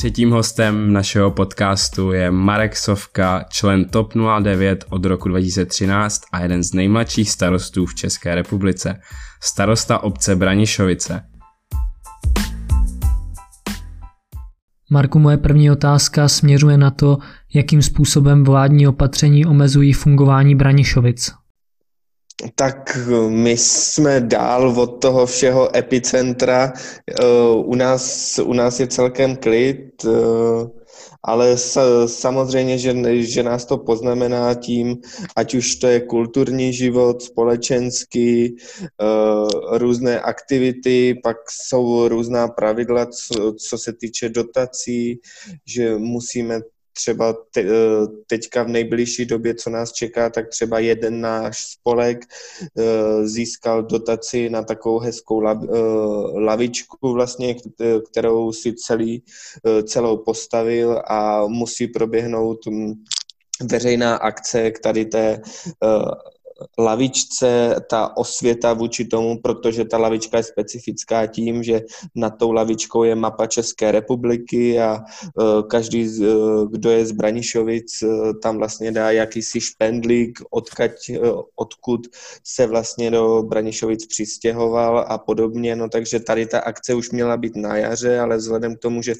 Třetím hostem našeho podcastu je Marek Sovka, člen TOP 09 od roku 2013 a jeden z nejmladších starostů v České republice. Starosta obce Branišovice. Marku, moje první otázka směřuje na to, jakým způsobem vládní opatření omezují fungování Branišovic. Tak my jsme dál od toho všeho epicentra. Eh, u nás, u nás je celkem klid, eh, ale samozřejmě, že, že nás to poznamená tím, ať už to je kulturní život, společenský, eh, různé aktivity, pak jsou různá pravidla, co, co se týče dotací, že musíme třeba te, eh, teďka v nejbližší době, co nás čeká, tak třeba jeden náš spolek eh, získal dotaci na takovou hezkou eh, lavičku vlastně, kterou si celý, celou postavil a musí proběhnout hm, veřejná akce k tady té lavičce, ta osvěta vůči tomu, protože ta lavička je specifická tím, že nad tou lavičkou je mapa České republiky a uh, každý, uh, kdo je z Branišovic, uh, tam vlastně dá jakýsi špendlík, odkaď, odkud se vlastně do Branišovic přistěhoval a podobně, no takže tady ta akce už měla být na jaře, ale vzhledem k tomu, že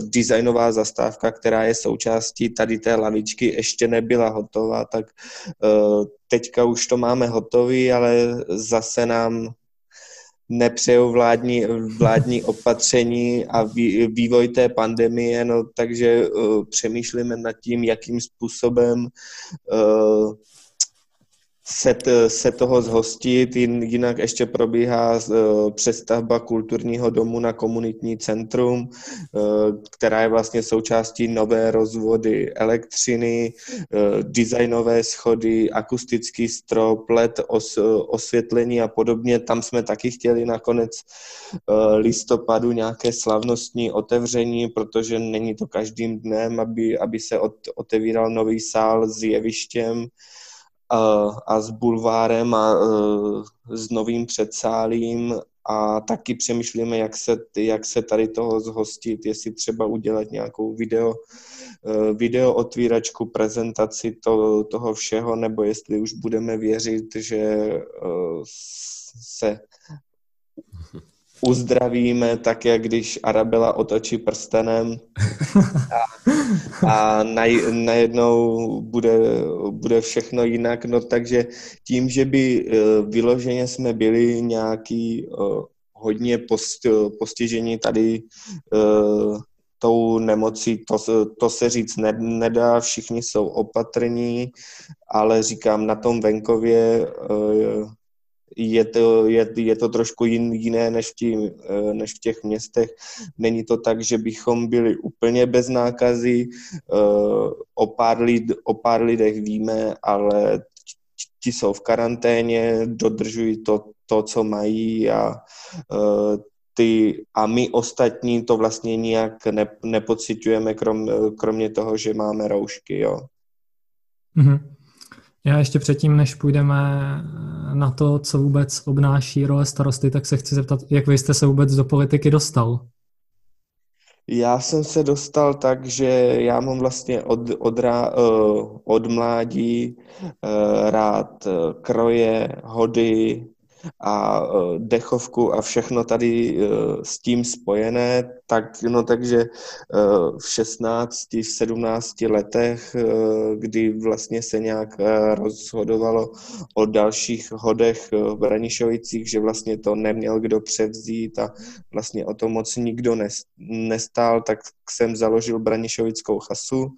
designová zastávka, která je součástí tady té lavičky, ještě nebyla hotová, tak teďka už to máme hotový, ale zase nám nepřejou vládní, vládní opatření a vývoj té pandemie, no takže uh, přemýšlíme nad tím, jakým způsobem uh, se, t, se toho zhostit, jinak ještě probíhá uh, přestavba kulturního domu na komunitní centrum, uh, která je vlastně součástí nové rozvody elektřiny, uh, designové schody, akustický strop, LED, os, osvětlení a podobně. Tam jsme taky chtěli nakonec listopadu nějaké slavnostní otevření, protože není to každým dnem, aby, aby se ot, otevíral nový sál s jevištěm, a s bulvárem a e, s novým předsálím a taky přemýšlíme, jak se, jak se tady toho zhostit, jestli třeba udělat nějakou video, e, video otvíračku, prezentaci to, toho všeho, nebo jestli už budeme věřit, že e, se uzdravíme tak, jak když Arabela otočí prstenem a, a naj, najednou bude, bude všechno jinak. No takže tím, že by eh, vyloženě jsme byli nějaký uh, hodně post, postižení tady uh, tou nemocí, to, to se říct nedá, všichni jsou opatrní, ale říkám, na tom venkově je to, je, je to trošku jin, jiné než v, tí, eh, než v těch městech. Není to tak, že bychom byli úplně bez nákazy, eh, o pár, lid, o pár lidech víme, ale ti jsou v karanténě, dodržují to, to co mají a eh, ty a my ostatní to vlastně nijak ne, nepocitujeme, krom, kromě toho, že máme roušky, jo. Mm-hmm. Já ještě předtím, než půjdeme na to, co vůbec obnáší role starosty, tak se chci zeptat, jak vy jste se vůbec do politiky dostal? Já jsem se dostal tak, že já mám vlastně od, od, eh, od mládí eh, rád eh, kroje, hody, a e, dechovku a všechno tady e, s tím spojené, tak no takže e, v 16, v 17 letech, kdy vlastně se nějak rozhodovalo o dalších hodech v Branišovicích, že vlastně to neměl kdo převzít a vlastně o to moc nikdo nestál, tak jsem založil Branišovickou chasu.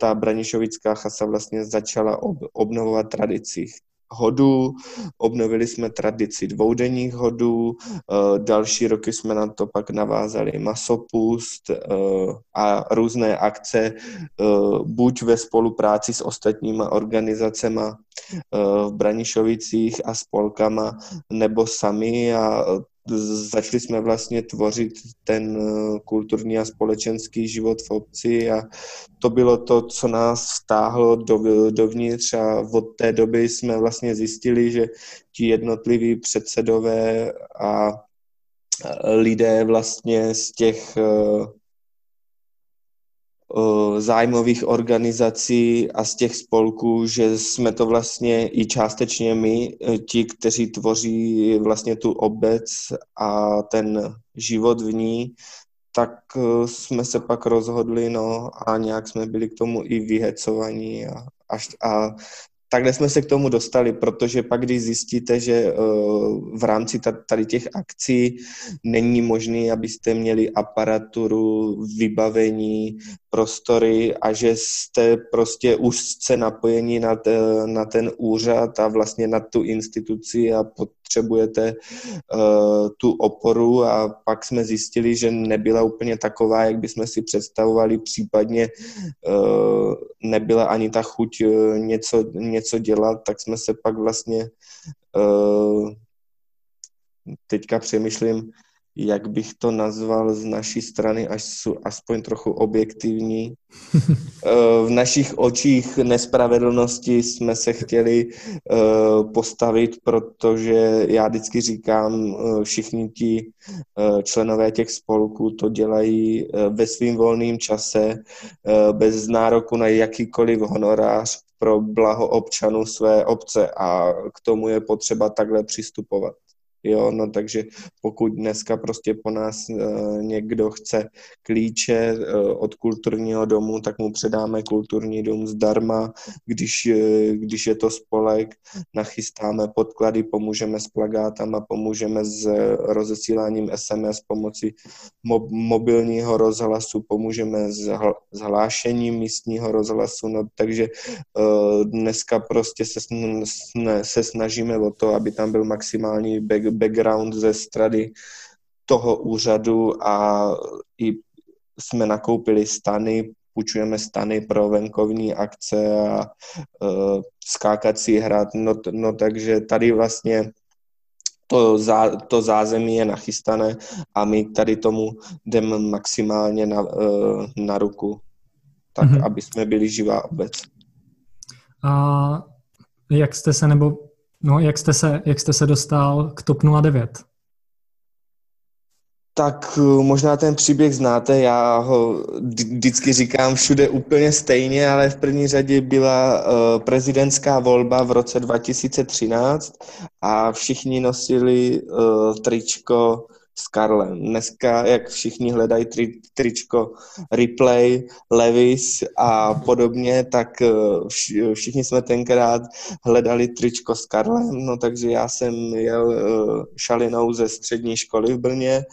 Ta Branišovická chasa vlastně začala obnovovat tradici hodů, obnovili jsme tradici dvoudenních hodů, eh, další roky jsme na to pak navázali masopust eh, a různé akce, eh, buď ve spolupráci s ostatníma organizacemi v Branišovicích a spolkama, nebo sami. A začali jsme vlastně tvořit ten eh, kulturní a společenský život v obci a to bylo to, co nás vtáhlo do, dovnitř a od té doby jsme vlastně zjistili, že ti jednotliví předsedové a lidé vlastně z těch eh, zájmových organizací a z těch spolků, že jsme to vlastně i částečně my, e, ti, kteří tvoří vlastně tu obec a ten život v ní, tak e, jsme se pak rozhodli, no a nějak jsme byli k tomu i vyhecovaní a, až, a takhle jsme se k tomu dostali, protože pak, když zjistíte, že eh, v rámci tady těch akcí není možné, abyste měli aparaturu, vybavení, prostory a že jste prostě úzce napojení na, te, na ten úřad a vlastně na tu instituci a potřebujete uh, tu oporu. A pak jsme zjistili, že nebyla úplně taková, jak bychom si představovali, případně uh, nebyla ani ta chuť uh, něco, něco dělat, tak jsme se pak vlastně uh, teďka přemýšlím, jak bych to nazval z naší strany, až jsou aspoň trochu objektivní. Eh, v našich očích nespravedlnosti jsme se chtěli eh, postavit, protože já vždycky říkám, eh, všichni ti členové těch spolků to dělají ve svým volným čase, bez nároku na jakýkoliv honorář pro blaho občanů své obce a k tomu je potřeba takhle přistupovat. Jo, no takže pokud dneska prostě po nás e, někdo chce klíče e, od kulturního domu, tak mu předáme kulturní dům zdarma. Když, e, když je to spolek, nachystáme podklady, pomůžeme s plagátama, pomůžeme s rozesíláním SMS pomocí mob, mobilního rozhlasu, pomůžeme s, s hlášením místního rozhlasu, no takže dneska prostě se, se snažíme o to, aby tam byl maximální back, background ze strany toho úřadu a i jsme nakoupili stany, půjčujeme stany pro venkovní akce a uh, skákací hrad, no, no takže tady vlastně to, zá, to zázemí je nachystané a my tady tomu jdeme maximálně na, uh, na ruku, tak mm-hmm. aby jsme byli živá obec. A jak jste se, nebo No, jak jste se, jak jste se dostal k TOP 09? Tak eh, možná ten příběh znáte, já ho vždycky říkám všude úplně stejně, ale v první řadě byla uh, prezidentská volba v roce 2013 a všichni nosili uh, tričko s Karlem. Dneska, jak všichni hledají tri, tričko Replay, Levis a podobně, tak eh, všichni jsme tenkrát hledali tričko s Karlem, no takže já jsem jel eh, šalinou ze střední školy v Brně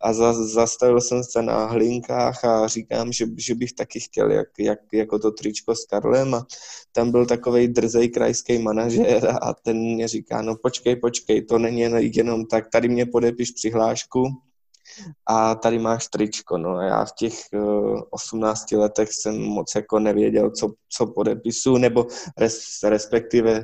a za, zastavil jsem se na hlinkách a říkám, že, že bych taky chtěl jak, jak, jako to tričko s Karlem a tam byl takový drzej krajský manažer a ten mě říká, no počkej, počkej, to není jenom tak, tady mě podepiš přihlášku a tady máš tričko. No já v těch uh, eh, 18 letech jsem moc jako nevěděl, co, co podepisu, nebo res, respektive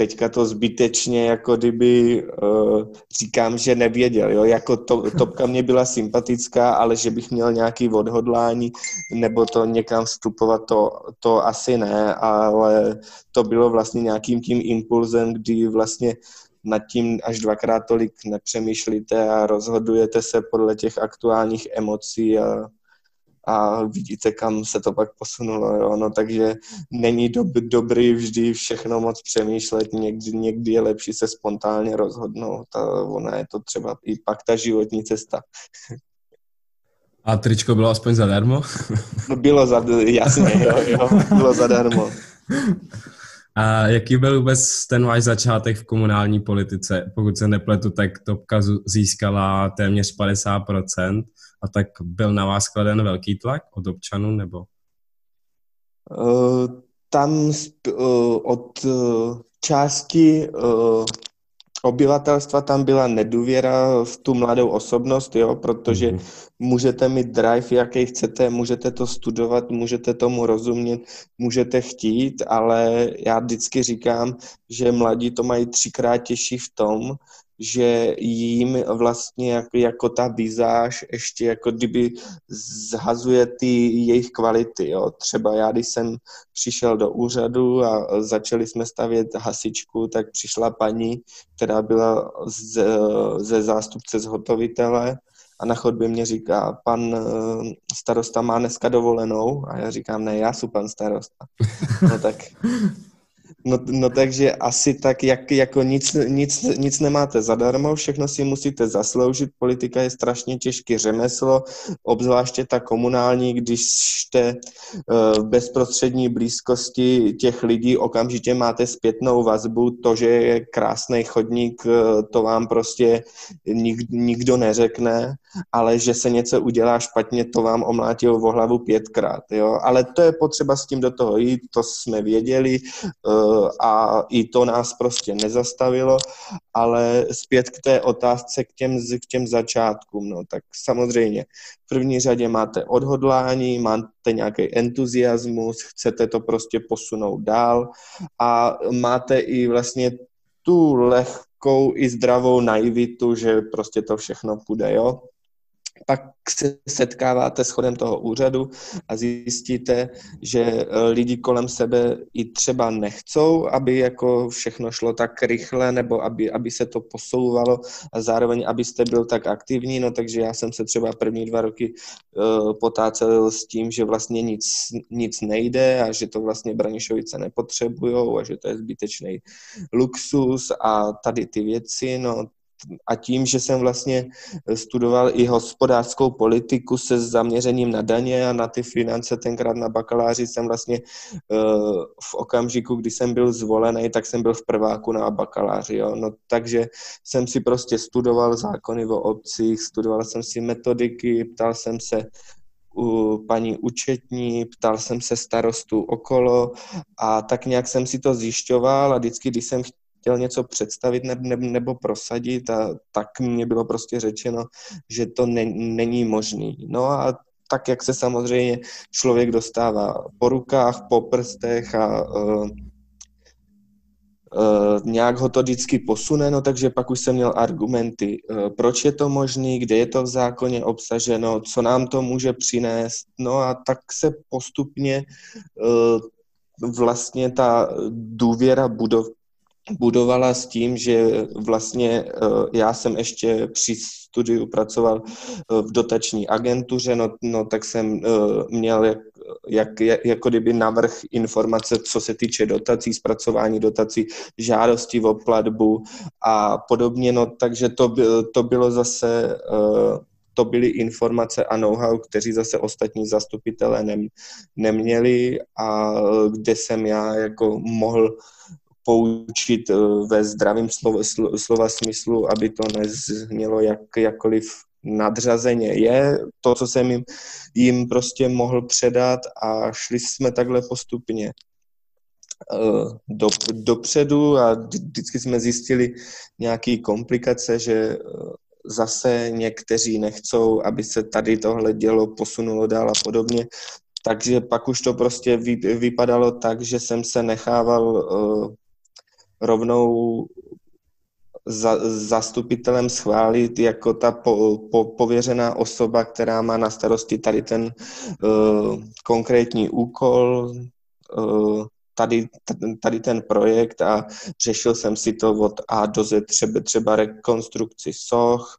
teďka to zbytečně jako kdyby uh, říkám, že nevěděl, jo, jako to, topka mě byla sympatická, ale že bych měl nějaký odhodlání nebo to někam vstupovat, to, to asi ne, ale to bylo vlastně nějakým tím impulzem, kdy vlastně nad tím až dvakrát tolik nepřemýšlíte a rozhodujete se podle těch aktuálních emocí a a vidíte, kam se to pak posunulo. Jo? No, takže není dob, dobrý vždy všechno moc přemýšlet, někdy, někdy je lepší se spontánně rozhodnout a ona je to třeba i pak ta životní cesta. A tričko bylo aspoň zadarmo? No bylo za, jasně, jo, jo, bylo zadarmo. A jaký byl vůbec ten váš začátek v komunální politice? Pokud se nepletu, tak Topka získala téměř 50%. A tak byl na vás kladen velký tlak od občanů, nebo? Uh, tam uh, od uh, části obyvatelstva tam byla nedůvěra v tu mladou osobnost, jo, protože mm. můžete mít drive, jaký chcete, můžete to studovat, můžete tomu rozumět, můžete chtít, ale já vždycky říkám, že mladí to mají třikrát těžší v tom, že jim vlastně jako, jako ta vizáž ještě jako kdyby zhazuje ty jejich kvality. Jo. Třeba já, když jsem přišel do úřadu a začali jsme stavět hasičku, tak přišla paní, která byla ze, ze zástupce zhotovitele a na chodbě mě říká, pan eh, starosta má dneska dovolenou a já říkám, ne, já jsem pan starosta. No tak No, no takže asi tak, jak, jako nic, nic, nic nemáte zadarmo, všechno si musíte zasloužit, politika je strašně těžké řemeslo, obzvláště ta komunální, když jste eh, v bezprostřední blízkosti těch lidí, okamžitě máte zpětnou vazbu, to, že je krásný chodník, eh, to vám prostě nik, nikdo neřekne, ale že se něco udělá špatně, to vám omlátil v hlavu pětkrát, jo, ale to je potřeba s tím do toho jít, to jsme věděli, eh, a i to nás prostě nezastavilo, ale zpět k té otázce, k těm, k těm začátkům, no tak samozřejmě v první řadě máte odhodlání, máte nějaký entuziasmus, chcete to prostě posunout dál a máte i vlastně tu lehkou i zdravou naivitu, že prostě to všechno půjde, jo pak se setkáváte s chodem toho úřadu a zjistíte, že eh, lidi kolem sebe i třeba nechcou, aby jako všechno šlo tak rychle, nebo aby, aby se to posouvalo a zároveň, abyste byl tak aktivní, no takže já jsem se třeba první dva roky uh, potácel s tím, že vlastně nic, nic nejde a že to vlastně Branišovice nepotřebujou a že to je zbytečný luxus a tady ty věci, no a tím, že jsem vlastně studoval i hospodářskou politiku se zaměřením na daně a na ty finance, tenkrát na bakaláři jsem vlastně eh, v okamžiku, kdy jsem byl zvolený, tak jsem byl v prváku na bakaláři. Jo. No, takže jsem si prostě studoval zákony o obcích, studoval jsem si metodiky, ptal jsem se u paní účetní, ptal jsem se starostů okolo a tak nějak jsem si to zjišťoval a vždycky, když jsem chtěl něco představit ne, ne, nebo prosadit a tak mě bylo prostě řečeno, že to ne, není možný. No a tak, jak se samozřejmě člověk dostává po rukách, po prstech a uh, Uh, nějak ho to vždycky posune, no takže pak už jsem měl argumenty, uh, proč je to možný, kde je to v zákoně obsaženo, co nám to může přinést, no a tak se postupně uh, vlastně ta důvěra budov, budovala s tím, že vlastně eh, já jsem ještě při studiu pracoval eh, v dotační agentuře, no, no tak jsem eh, měl jak, jak, jako kdyby navrh informace, co se týče dotací, zpracování dotací, žádosti o platbu a podobně, no takže to, to bylo zase to byly informace a know-how, kteří zase ostatní zastupitelé nem, neměli a kde jsem já jako mohl poučit eh, ve zdravém slova, slova smyslu, aby to neznělo jak, jakkoliv nadřazeně. Je to, co jsem jim, jim prostě mohl předat a šli jsme takhle postupně eh, do, dopředu a vždycky jsme zjistili nějaké komplikace, že eh, zase někteří nechcou, aby se tady tohle dělo posunulo dál a podobně. Takže pak už to prostě vypadalo tak, že jsem se nechával rovnou za, zastupitelem schválit jako ta po, po, pověřená osoba, která má na starosti tady ten uh, konkrétní úkol, uh, tady, tady ten projekt a řešil jsem si to od A do Z, třeba, třeba rekonstrukci soch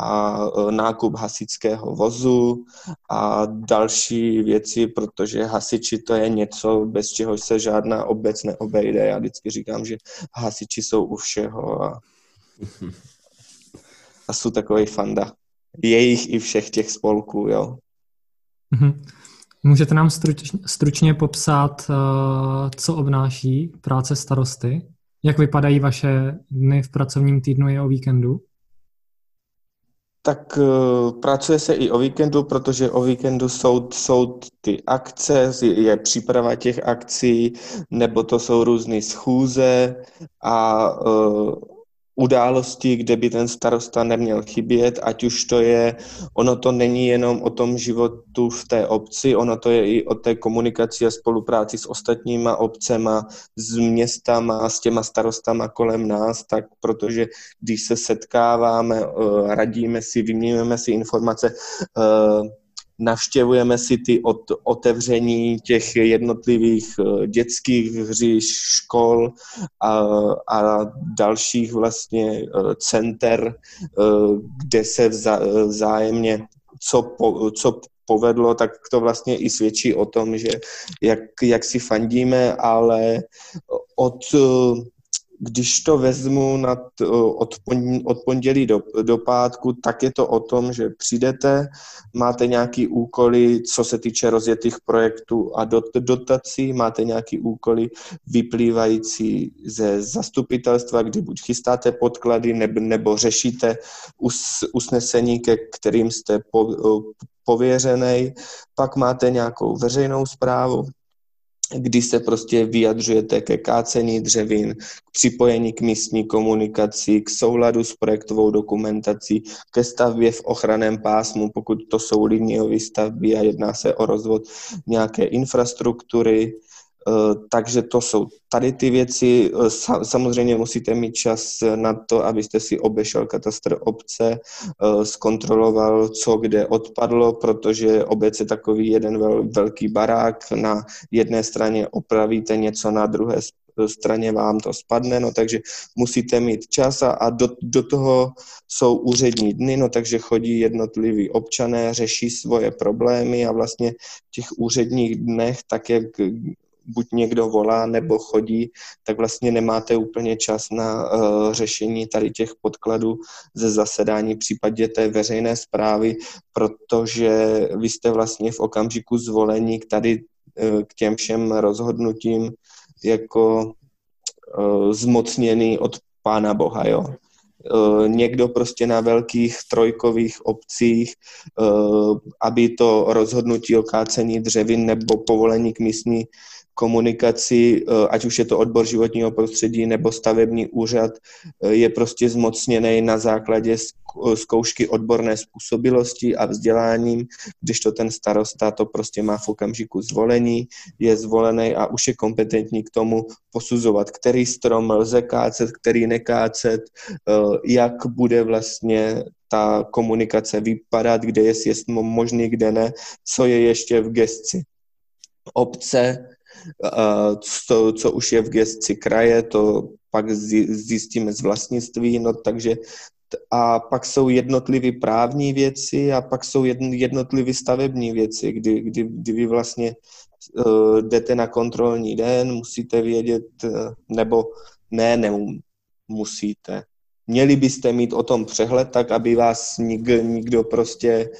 a e, nákup hasičského vozu a další věci, protože hasiči to je něco, bez čeho se žádná obec neobejde. Já vždycky říkám, že hasiči jsou u všeho a, a jsou takový fanda. Jejich i všech těch spolků, jo. Mhm. Můžete nám stručně, stručně popsat, e, co obnáší práce starosty? Jak vypadají vaše dny v pracovním týdnu i o víkendu? Tak uh, pracuje se i o víkendu, protože o víkendu jsou, jsou ty akce, je příprava těch akcí, nebo to jsou různé schůze a uh, události, kde by ten starosta neměl chybět, ať už to je, ono to není jenom o tom životu v té obci, ono to je i o té komunikaci a spolupráci s ostatníma obcema, s městama, s těma starostama kolem nás, tak protože když se setkáváme, eh, radíme si, vyměňujeme si informace, eh, navštěvujeme si ty od, otevření těch jednotlivých eh, dětských hřiš, škol a, a dalších vlastně center, kde se vzájemně co, po, co povedlo, tak to vlastně i svědčí o tom, že jak, jak si fandíme, ale od když to vezmu nad, od, od pondělí do, do pátku, tak je to o tom, že přijdete, máte nějaký úkoly, co se týče rozjetých projektů a dot, dotací, máte nějaký úkoly vyplývající ze zastupitelstva, kdy buď chystáte podklady nebo, nebo řešíte us, usnesení, ke kterým jste po, pověřený, pak máte nějakou veřejnou zprávu, kdy se prostě vyjadřujete ke kácení dřevin, k připojení k místní komunikaci, k souladu s projektovou dokumentací, ke stavbě v ochraném pásmu, pokud to jsou liniové stavby a jedná se o rozvod nějaké infrastruktury, takže to jsou tady ty věci. Eh, samozřejmě musíte mít čas na to, abyste si obešel katastr obce, eh, zkontroloval, co kde odpadlo, protože obec je takový jeden velký barák. Na jedné straně opravíte něco, na druhé straně vám to spadne, no takže musíte mít čas a, a do, do toho jsou úřední dny, no takže chodí jednotliví občané, řeší svoje problémy a vlastně v těch úředních dnech, tak jak buď někdo volá nebo chodí, tak vlastně nemáte úplně čas na uh, řešení tady těch podkladů ze zasedání v případě té veřejné zprávy, protože vy jste vlastně v okamžiku zvolení k tady uh, k těm všem rozhodnutím jako uh, zmocněný od Pána Boha, jo? Někdo prostě na velkých trojkových obcích, aby to rozhodnutí o kácení dřevin nebo povolení k místní komunikaci, eh, ať už je to odbor životního prostředí nebo stavební úřad, eh, je prostě zmocněný na základě eh, zkoušky odborné způsobilosti a vzděláním, když to ten starosta to prostě má v okamžiku zvolení, je zvolený a už je kompetentní k tomu posuzovat, který strom lze kácet, který nekácet, jak bude vlastně ta komunikace vypadat, kde je sjezd možný, kde ne, co je ještě v gesci obce, co, co už je v gestci kraje, to pak zjistíme z vlastnictví, no takže a pak jsou jednotlivé právní věci a pak jsou jednotlivé stavební věci, kdy, kdy, kdy vy vlastně uh, jdete na kontrolní den, musíte vědět, uh, nebo ne, nemusíte. Měli byste mít o tom přehled, tak aby vás nik, nikdo prostě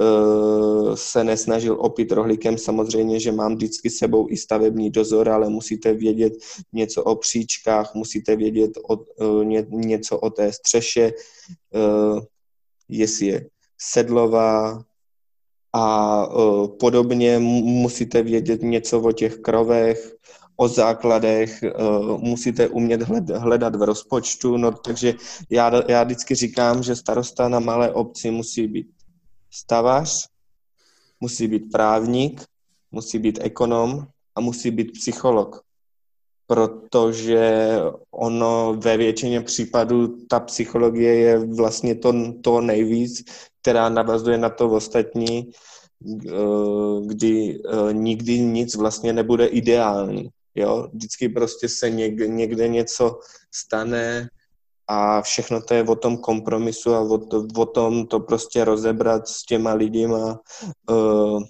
uh, se nesnažil opít rohlíkem. Samozřejmě, že mám vždycky sebou i stavební dozor, ale musíte vědět něco o příčkách, musíte vědět o, uh, ně, něco o té střeše, uh, jestli je sedlová, a uh, podobně musíte vědět něco o těch krovech, o základech, uh, musíte umět hled, hledat v rozpočtu, no takže já, já vždycky říkám, že starosta na malé obci musí být stavař, musí být právník, musí být ekonom a musí být psycholog, protože ono ve většině případů ta psychologie je vlastně to, to nejvíc, která navazuje na to ostatní, eh, kdy eh, nikdy nic vlastně nebude ideální. Jo? Vždycky prostě se někde, někde něco stane a všechno to je o tom kompromisu a o, to, o tom to prostě rozebrat s těma lidima, uh,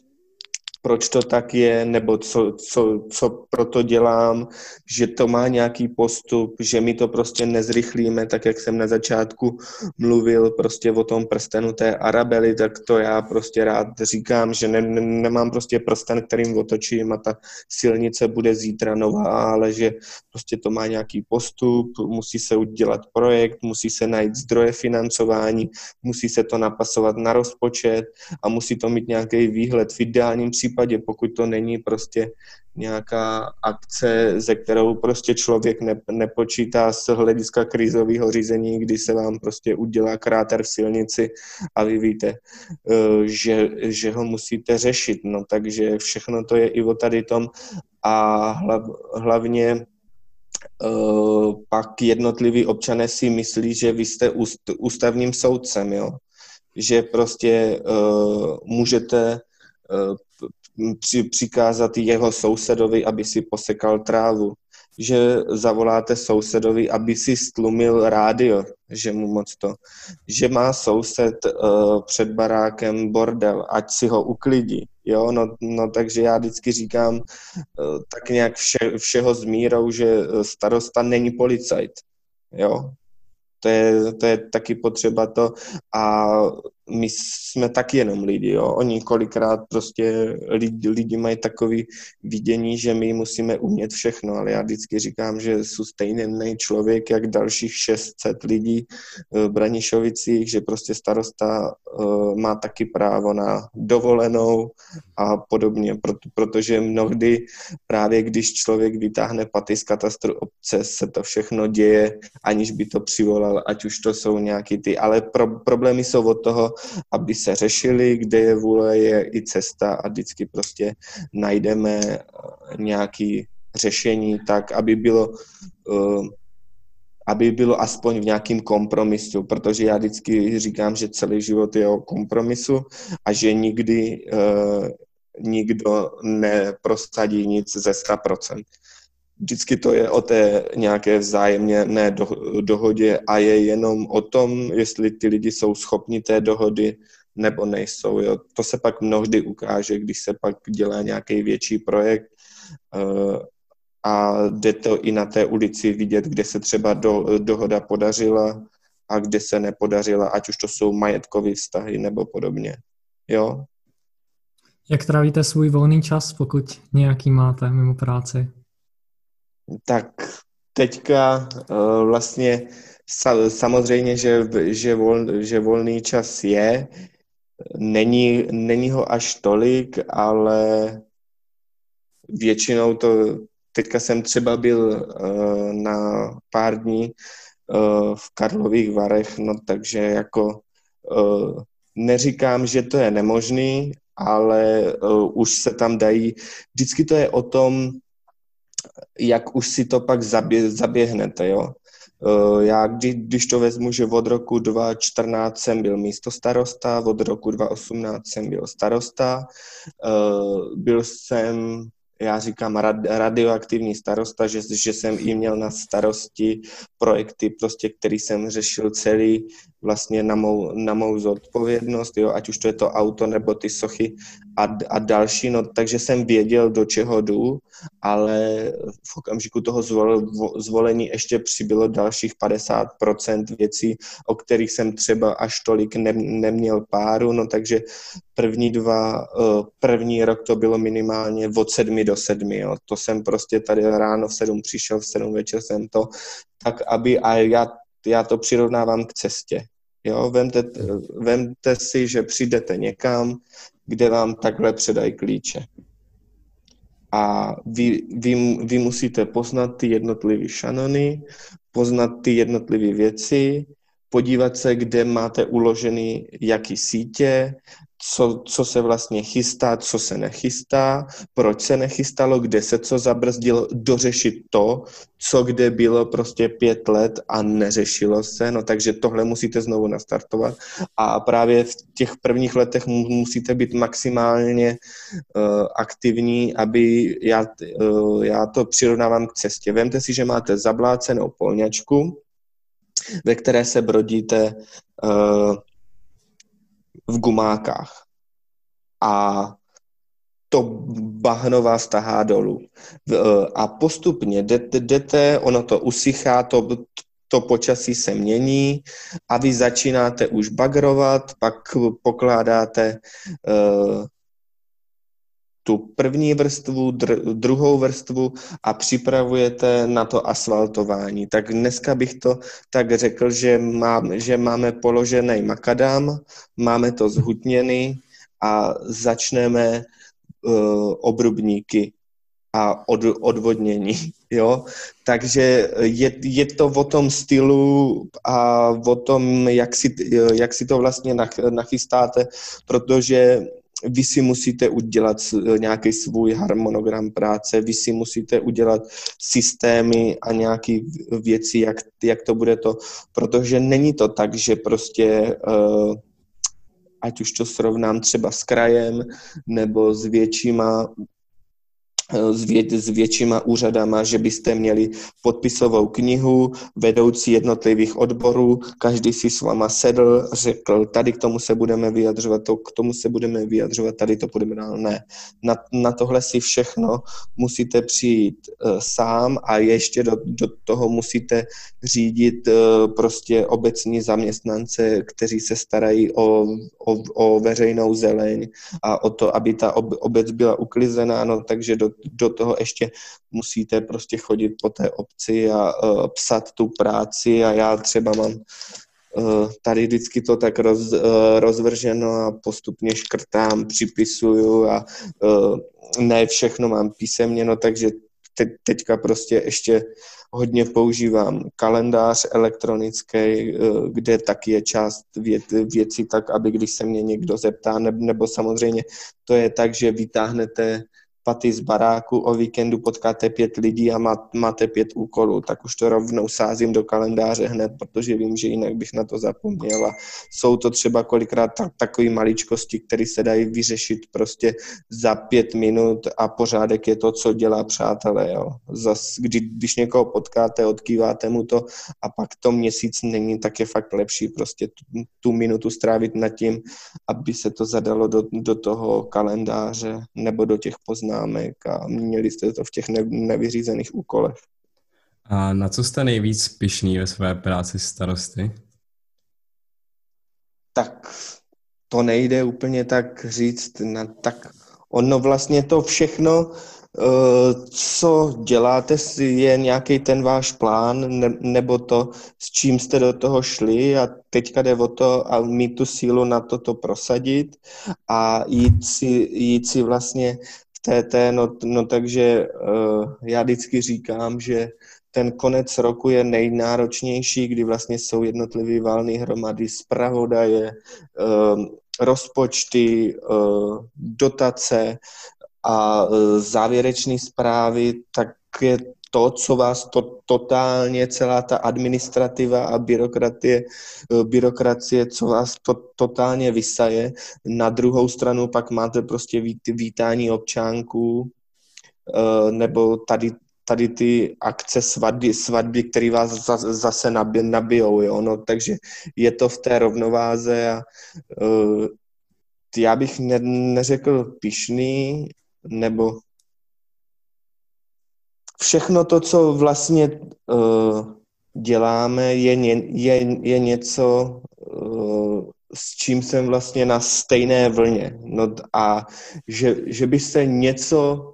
proč to tak je, nebo co, co, co proto dělám, že to má nějaký postup, že my to prostě nezrychlíme, tak jak jsem na začátku mluvil prostě o tom prstenu té Arabely, tak to já prostě rád říkám, že ne, ne, nemám prostě prsten, kterým otočím a ta silnice bude zítra nová, ale že prostě to má nějaký postup, musí se udělat projekt, musí se najít zdroje financování, musí se to napasovat na rozpočet a musí to mít nějaký výhled. V ideálním případě případě, pokud to není prostě nějaká akce, ze kterou prostě člověk ne, nepočítá z hlediska krizového řízení, kdy se vám prostě udělá kráter v silnici a vy víte, eh, že, že ho musíte řešit. No, takže všechno to je i o tady tom a hlav, hlavně Uh, pak jednotliví občané si myslí, že vy jste úst, ústavním soudcem, jo? že prostě uh, můžete při, přikázat jeho sousedovi, aby si posekal trávu, že zavoláte sousedovi, aby si stlumil rádio, že mu moc to, že má soused uh, před barákem bordel, ať si ho uklidí, jo, no, no takže já vždycky říkám uh, tak nějak vše, všeho s mírou, že starosta není policajt, jo, to je, to je taky potřeba to a my jsme taky jenom lidi, jo. Oni kolikrát prostě lidi, lidi mají takový vidění, že my musíme umět všechno, ale já vždycky říkám, že jsou stejný člověk, jak dalších 600 lidí v Branišovicích, že prostě starosta uh, má taky právo na dovolenou a podobně, proto, protože mnohdy právě když člověk vytáhne paty z katastru obce, se to všechno děje, aniž by to přivolal, ať už to jsou nějaký ty, ale pro, problémy jsou od toho, aby se řešili, kde je vůle, je i cesta a vždycky prostě najdeme eh, nějaký řešení tak, aby bylo uh, aby bylo aspoň v nějakém kompromisu, protože já vždycky říkám, že celý život je o kompromisu a že nikdy uh, nikdo neprosadí nic ze 100% vždycky to je o té nějaké vzájemně ne do, dohodě a je jenom o tom, jestli ty lidi jsou schopni té dohody nebo nejsou. Jo. To se pak mnohdy ukáže, když se pak dělá nějaký větší projekt uh, a jde to i na té ulici vidět, kde se třeba do, dohoda podařila a kde se nepodařila, ať už to jsou majetkové vztahy nebo podobně. Jo? Jak trávíte svůj volný čas, pokud nějaký máte mimo práci? Tak teďka uh, vlastně sa, samozřejmě, že, že, vol, že volný čas je, není, není ho až tolik, ale většinou to, teďka jsem třeba byl uh, na pár dní uh, v Karlových Varech, no takže jako neříkám, že to je nemožný, ale uh, už se tam dají, vždycky to je o tom, jak už si to pak zabě, zaběhnete, jo. Eh, já, kdy, když to vezmu, že od roku 2014 jsem byl místo starosta, od roku 2018 jsem byl starosta, eh, byl jsem já říkám rad, radioaktivní starosta, že, že jsem i měl na starosti projekty, prostě, který jsem řešil celý vlastně na mou, na mou zodpovědnost, jo, ať už to je to auto nebo ty sochy a, a další, no, takže jsem věděl, do čeho jdu, ale v okamžiku toho zvol, zvolení ještě přibylo dalších 50% věcí, o kterých jsem třeba až tolik ne, neměl páru, no takže první dva, eh, první rok to bylo minimálně od sedmi do sedmi, jo. to jsem prostě tady ráno v sedm přišel, v sedm večer jsem to, tak aby, a já, já to přirovnávám k cestě, Jo, vemte, vemte si, že přijdete někam, kde vám takhle předají klíče. A vy, vy, vy musíte poznat ty jednotlivé šanony, poznat ty jednotlivé věci, podívat se, kde máte uložený jaký sítě, co, co se vlastně chystá, co se nechystá, proč se nechystalo, kde se co zabrzdilo, dořešit to, co kde bylo prostě pět let a neřešilo se, no takže tohle musíte znovu nastartovat a právě v těch prvních letech musíte být maximálně uh, aktivní, aby já, uh, já to přirovnávám k cestě. Vemte si, že máte zablácenou polňačku, ve které se brodíte uh, v gumákách. A to bahno vás tahá dolů. E, a postupně jdete, jdete ono to usychá, to, to počasí se mění a vy začínáte už bagrovat, pak pokládáte uh, tu první vrstvu, dr- druhou vrstvu a připravujete na to asfaltování. Tak dneska bych to tak řekl, že, má, že máme položený makadam, máme to zhutněný a začneme uh, obrubníky a od, odvodnění. Jo? Takže je, je to o tom stylu a o tom, jak si, jak si to vlastně nachystáte, protože vy si musíte udělat nějaký svůj harmonogram práce, vy si musíte udělat systémy a nějaké věci, jak, jak to bude to, protože není to tak, že prostě uh, ať už to srovnám třeba s krajem nebo s většíma s, vě, s většíma úřadama, že byste měli podpisovou knihu, vedoucí jednotlivých odborů, každý si s váma sedl, řekl, tady k tomu se budeme vyjadřovat, to, k tomu se budeme vyjadřovat, tady to budeme dál. Ne. Na, na tohle si všechno musíte přijít uh, sám a ještě do, do toho musíte řídit uh, prostě obecní zaměstnance, kteří se starají o, o, o veřejnou zeleň a o to, aby ta ob, obec byla uklizená, no takže do, do toho ještě musíte prostě chodit po té obci a uh, psat tu práci a já třeba mám uh, tady vždycky to tak roz, uh, rozvrženo a postupně škrtám, připisuju a uh, ne všechno mám písemně, no takže te, teďka prostě ještě hodně používám kalendář elektronický, kde taky je část věc, věcí tak, aby když se mě někdo zeptá, nebo samozřejmě to je tak, že vytáhnete paty z baráku, o víkendu potkáte pět lidí a máte pět úkolů, tak už to rovnou sázím do kalendáře hned, protože vím, že jinak bych na to zapomněl a jsou to třeba kolikrát tak, takové maličkosti, které se dají vyřešit prostě za pět minut a pořádek je to, co dělá přátelé. Jo. Zas, kdy, když někoho potkáte, odkýváte mu to a pak to měsíc není, tak je fakt lepší prostě tu, tu minutu strávit nad tím, aby se to zadalo do, do toho kalendáře nebo do těch poznámek známek a měli jste to v těch nevyřízených úkolech. A na co jste nejvíc pišný ve své práci starosty? Tak to nejde úplně tak říct. Na, tak ono vlastně to všechno, eh, co děláte, je nějaký ten váš plán, ne, nebo to, s čím jste do toho šli a teďka jde o to a mít tu sílu na to to prosadit a jít si, jít si vlastně TT, no, no takže uh, já vždycky říkám, že ten konec roku je nejnáročnější, kdy vlastně jsou jednotlivé válné hromady, zpravodaje, uh, rozpočty, uh, dotace a závěrečné zprávy, tak je to, co vás to totálně, celá ta administrativa a byrokratie, eh, byrokracie, co vás to totálně vysaje. Na druhou stranu pak máte prostě vítání občánků, eh, nebo tady tady ty akce svatby, svatby které vás zase nabijou, jo? No, takže je to v té rovnováze a uh, já bych ne, neřekl pišný, nebo všechno to, co vlastně uh, děláme, je, je, je něco, uh, s čím jsem vlastně na stejné vlně. No a že, že by se něco,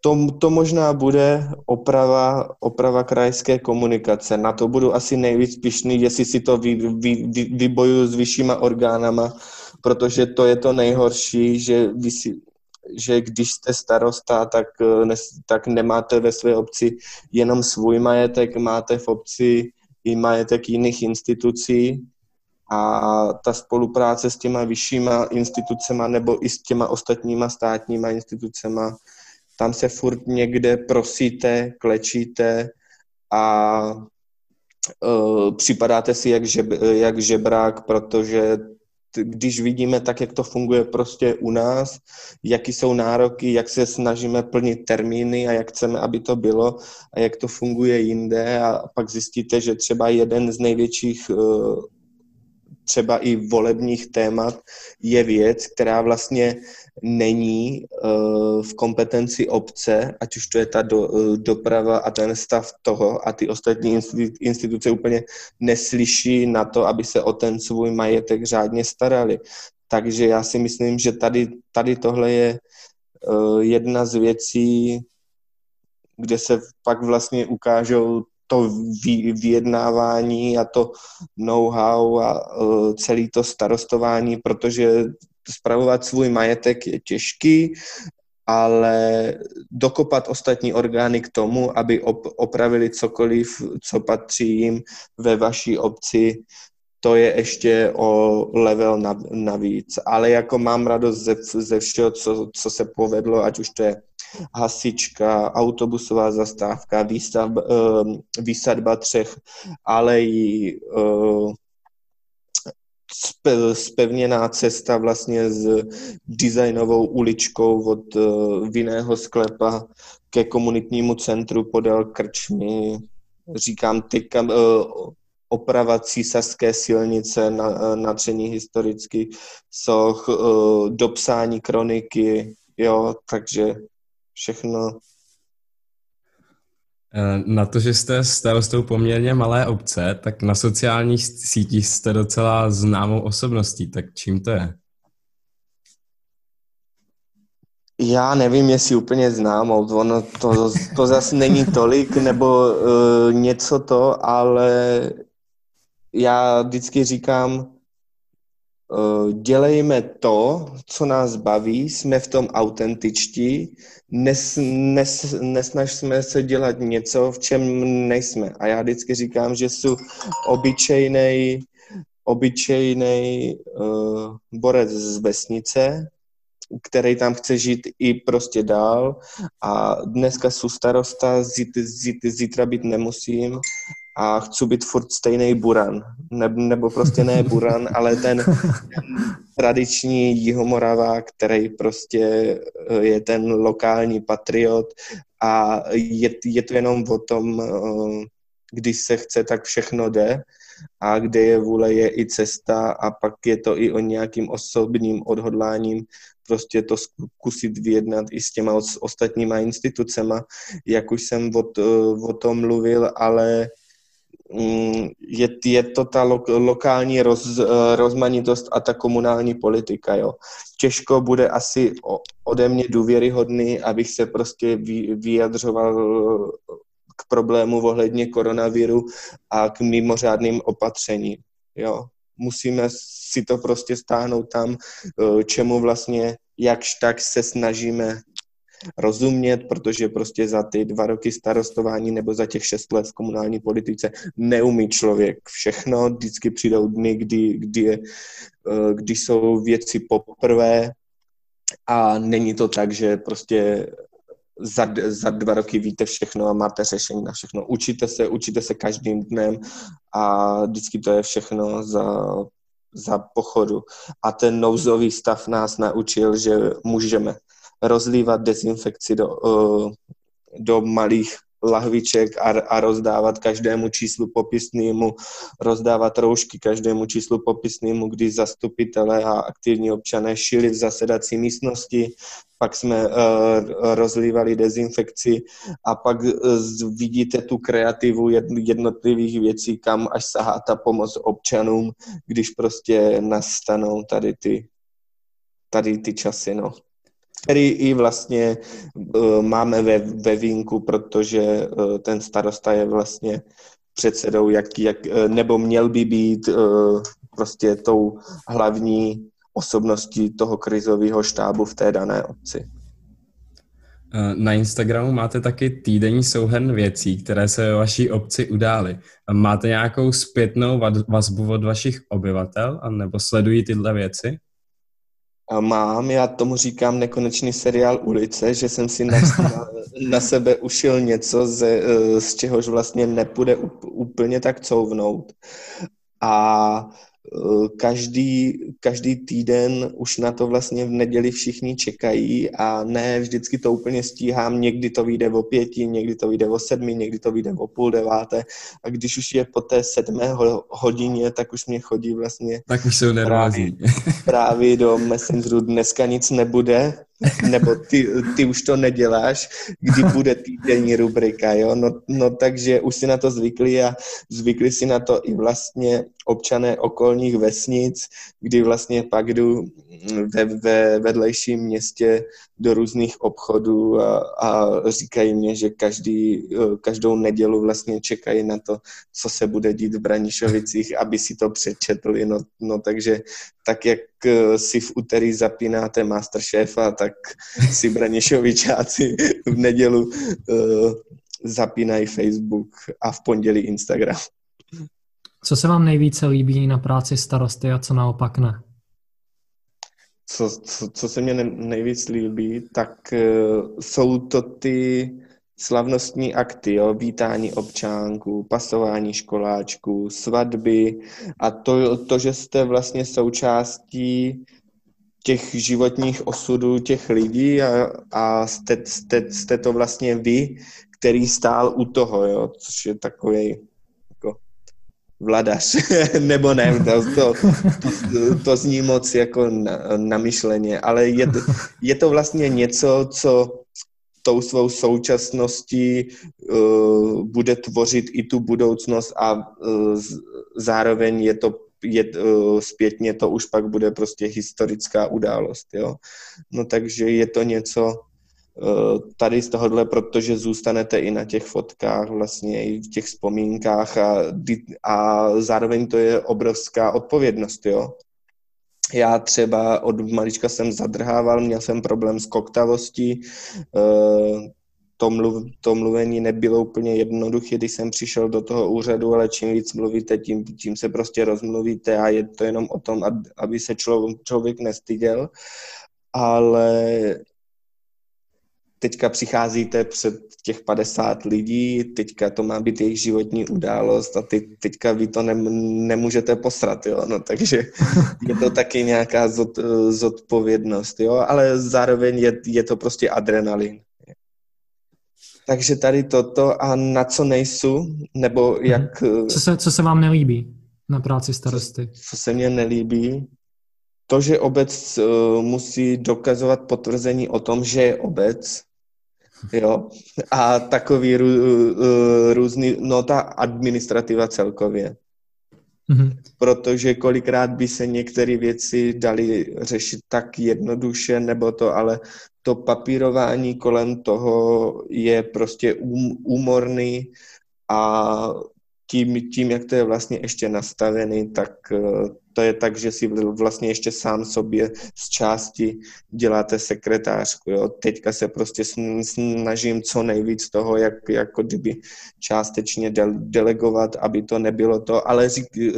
to, to možná bude oprava, oprava krajské komunikace. Na to budu asi nejvíc pišný, jestli si to vy, vy, vy, vybojuju s vyššíma orgánama, protože to je to nejhorší, že vy si, že když jste starosta, tak, eh, ne, tak nemáte ve své obci jenom svůj majetek, máte v obci i majetek jiných institucí a ta spolupráce s těma vyššíma institucema nebo i s těma ostatníma státníma institucema, tam se furt někde prosíte, klečíte a uh, připadáte si jak, žeb, jak žebrák, protože když vidíme tak, jak to funguje prostě u nás, jaký jsou nároky, jak se snažíme plnit termíny a jak chceme, aby to bylo a jak to funguje jinde a pak zjistíte, že třeba jeden z největších eh, třeba i volebních témat je věc, která vlastně není uh, v kompetenci obce, ať už to je ta do, uh, doprava a ten stav toho a ty ostatní instituce úplně neslyší na to, aby se o ten svůj majetek řádně starali. Takže já si myslím, že tady, tady tohle je uh, jedna z věcí, kde se pak vlastně ukážou to vyjednávání a to know-how a uh, celý to starostování, protože spravovat svůj majetek je těžký, ale dokopat ostatní orgány k tomu, aby op- opravili cokoliv, co patří jim ve vaší obci, to je ještě o level navíc. Ale jako mám radost ze, ze všeho, co, co se povedlo, ať už to je hasička, autobusová zastávka, uh, výsadba třech alejí, uh, spevněná cesta vlastně s designovou uličkou od uh, vinného sklepa ke komunitnímu centru podél krčmy. Říkám, teďka uh, oprava císařské silnice, na, natření historických soch, uh, dopsání kroniky, jo, takže všechno. Eh, na to, že jste starostou poměrně malé obce, tak na sociálních sítích jste docela známou osobností, tak čím to je? Já nevím, jestli úplně známou, ono to, to zase není tolik, nebo uh, něco to, ale já vždycky říkám, dělejme to, co nás baví, jsme v tom autentičtí, nes, nes, nesnažíme se dělat něco, v čem nejsme. A já vždycky říkám, že jsou obyčejný obyčejný uh, borec z vesnice, který tam chce žít i prostě dál a dneska jsou starosta, zítra být nemusím a chci být furt stejný buran. Ne, nebo prostě ne buran, ale ten, tradiční jihomoravák, který prostě eh, je ten lokální patriot. A je, je to jenom o tom, eh, když se chce, tak všechno jde. A kde je vůle, je i cesta. A pak je to i o nějakým osobním odhodláním prostě to zkusit vyjednat i s těma ostatníma institucema, jak už jsem o, o tom mluvil, ale je, je to ta lo, lokální roz, eh, rozmanitost a ta komunální politika. Jo. Těžko bude asi ode mě důvěryhodný, abych se prostě vyjadřoval k problému ohledně koronaviru a k mimořádným opatřením. Jo. Musíme si to prostě stáhnout tam, eh, čemu vlastně jakž tak se snažíme rozumět, protože prostě za ty dva roky starostování nebo za těch šest let v komunální politice neumí člověk všechno. Vždycky přijdou dny, kdy, kdy, je, eh, kdy jsou věci poprvé a není to tak, že prostě za, za dva roky víte všechno a máte řešení na všechno. Učíte se, učíte se každým dnem a vždycky to je všechno za, za pochodu. A ten nouzový stav nás naučil, že můžeme rozlívat dezinfekci do, uh, do malých lahviček a, a rozdávat každému číslu popisnému, rozdávat roušky každému číslu popisnému, kdy zastupitelé a aktivní občané šili v zasedací místnosti, pak jsme uh, rozlívali dezinfekci a pak uh, vidíte tu kreativu jednotlivých věcí, kam až sahá ta pomoc občanům, když prostě nastanou tady ty, tady ty časy, no který i vlastně uh, máme ve, ve vínku, protože uh, ten starosta je vlastně předsedou, jak, jak, uh, nebo měl by být uh, prostě tou hlavní osobností toho krizového štábu v té dané obci. Na Instagramu máte taky týdenní souhrn věcí, které se ve vaší obci udály. Máte nějakou zpětnou vazbu od vašich obyvatel, nebo sledují tyhle věci? Mám, já tomu říkám nekonečný seriál Ulice, že jsem si na, na sebe ušil něco, ze, eh, z čehož vlastně nepůjde úplně tak couvnout. A každý, každý týden už na to vlastně v neděli všichni čekají a ne vždycky to úplně stíhám, někdy to vyjde o pěti, někdy to vyjde o sedmi, někdy to vyjde o půl deváté. A když už je po té sedmé hodině, tak už mě chodí vlastně tak už jsou právě, právě do Messengeru. Dneska nic nebude, nebo ty, ty už to neděláš, kdy bude týdenní rubrika, jo, no, no takže už si na to zvykli a zvykli si na to i vlastně občané okolních vesnic, kdy vlastně pak jdu ve, ve vedlejším městě do různých obchodů a, a říkají mě, že každý, každou nedělu vlastně čekají na to, co se bude dít v Branišovicích, aby si to přečetli, no, no takže tak jak si v úterý zapínáte Masterchefa, tak si Branišovičáci v nedělu uh, zapínají Facebook a v pondělí Instagram. Co se vám nejvíce líbí na práci starosty a co naopak ne? Co, co, co se mně nejvíc líbí, tak uh, jsou to ty slavnostní akty, jo, vítání občánků, pasování školáčků, svatby a to, to, že jste vlastně součástí těch životních osudů těch lidí a, a jste, jste, jste to vlastně vy, který stál u toho, jo, což je takový jako vladař, nebo ne, to, to, to, zní moc jako na, na myšleně, ale je, je to vlastně něco, co tou svou současností uh, bude tvořit i tu budoucnost a uh, zároveň je to je, uh, zpětně to už pak bude prostě historická událost, jo. No takže je to něco uh, tady z tohohle, protože zůstanete i na těch fotkách, vlastně i v těch vzpomínkách a, a zároveň to je obrovská odpovědnost, jo já třeba od malička jsem zadrhával, měl jsem problém s koktavostí, eh, to, mluv, to mluvení nebylo úplně jednoduché, když jsem přišel do toho úřadu, ale čím víc mluvíte, tím, tím se prostě rozmluvíte a je to jenom o tom, aby se člověk, člověk nestyděl. Ale teďka přicházíte před těch 50 lidí, teďka to má být jejich životní událost a ty, teďka vy to ne, nemůžete posrat, jo, no, takže je to taky nějaká zod, zodpovědnost, jo, ale zároveň je, je to prostě adrenalin. Takže tady toto a na co nejsou, nebo mhm. jak... Co se, co se vám nelíbí na práci starosty? Co, co se mně nelíbí? To, že obec uh, musí dokazovat potvrzení o tom, že je obec, jo, a takový rů, různý, no ta administrativa celkově. Mm-hmm. Protože kolikrát by se některé věci dali řešit tak jednoduše, nebo to, ale to papírování kolem toho je prostě um, úmorný a tím, tím, jak to je vlastně ještě nastavený, tak to je tak, že si vlastně ještě sám sobě z části děláte sekretářku. Jo? Teďka se prostě snažím co nejvíc toho, jak jako kdyby částečně delegovat, aby to nebylo to, ale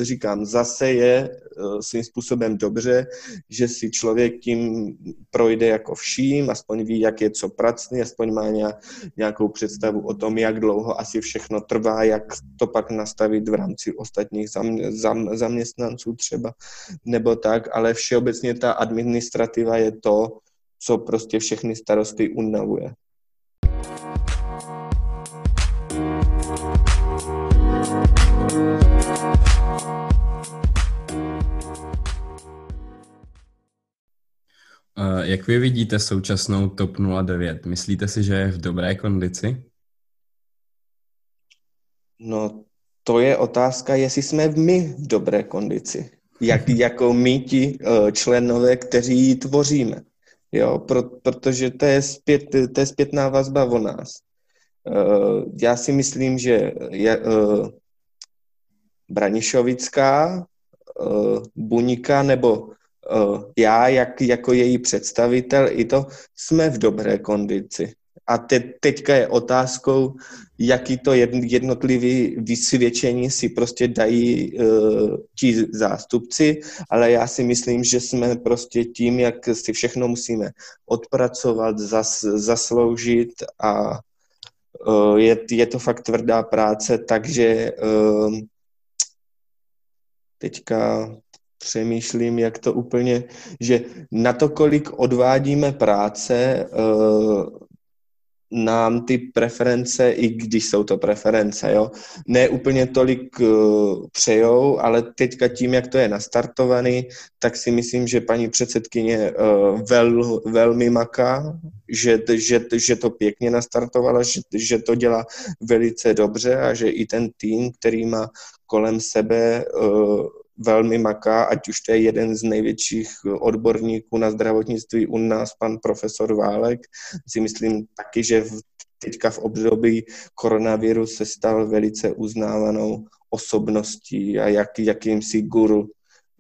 říkám, zase je svým způsobem dobře, že si člověk tím projde jako vším, aspoň ví, jak je co pracný, aspoň má nějakou představu o tom, jak dlouho asi všechno trvá, jak to pak nastavit v rámci ostatních zaměstnanců třeba třeba, nebo tak, ale všeobecně ta administrativa je to, co prostě všechny starosty unavuje. Jak vy vidíte současnou TOP 09? Myslíte si, že je v dobré kondici? No, to je otázka, jestli jsme my v dobré kondici jak, jako my ti uh, členové, kteří ji tvoříme. Jo, pro, protože to je, zpět, to je zpětná vazba o nás. Uh, já si myslím, že je, Branišovická, Bunika nebo já, jak, jako její představitel, i to jsme v dobré kondici. A te, teďka je otázkou, jaký to jednotlivý vysvědčení si prostě dají uh, ti zástupci, ale já si myslím, že jsme prostě tím, jak si všechno musíme odpracovat, zas, zasloužit a uh, je, je to fakt tvrdá práce, takže uh, teďka přemýšlím, jak to úplně, že na to, kolik odvádíme práce, nám ty preference, i když jsou to preference, jo, ne úplně tolik uh, přejou, ale teďka tím, jak to je nastartovaný, tak si myslím, že paní předsedkyně uh, vel, velmi maká, že, že, že to pěkně nastartovala, že, že to dělá velice dobře a že i ten tým, který má kolem sebe velmi maká, ať už to je jeden z největších odborníků na zdravotnictví u nás, pan profesor Válek, si myslím taky, že v, teďka v období koronaviru se stal velice uznávanou osobností a jak, jakýmsi guru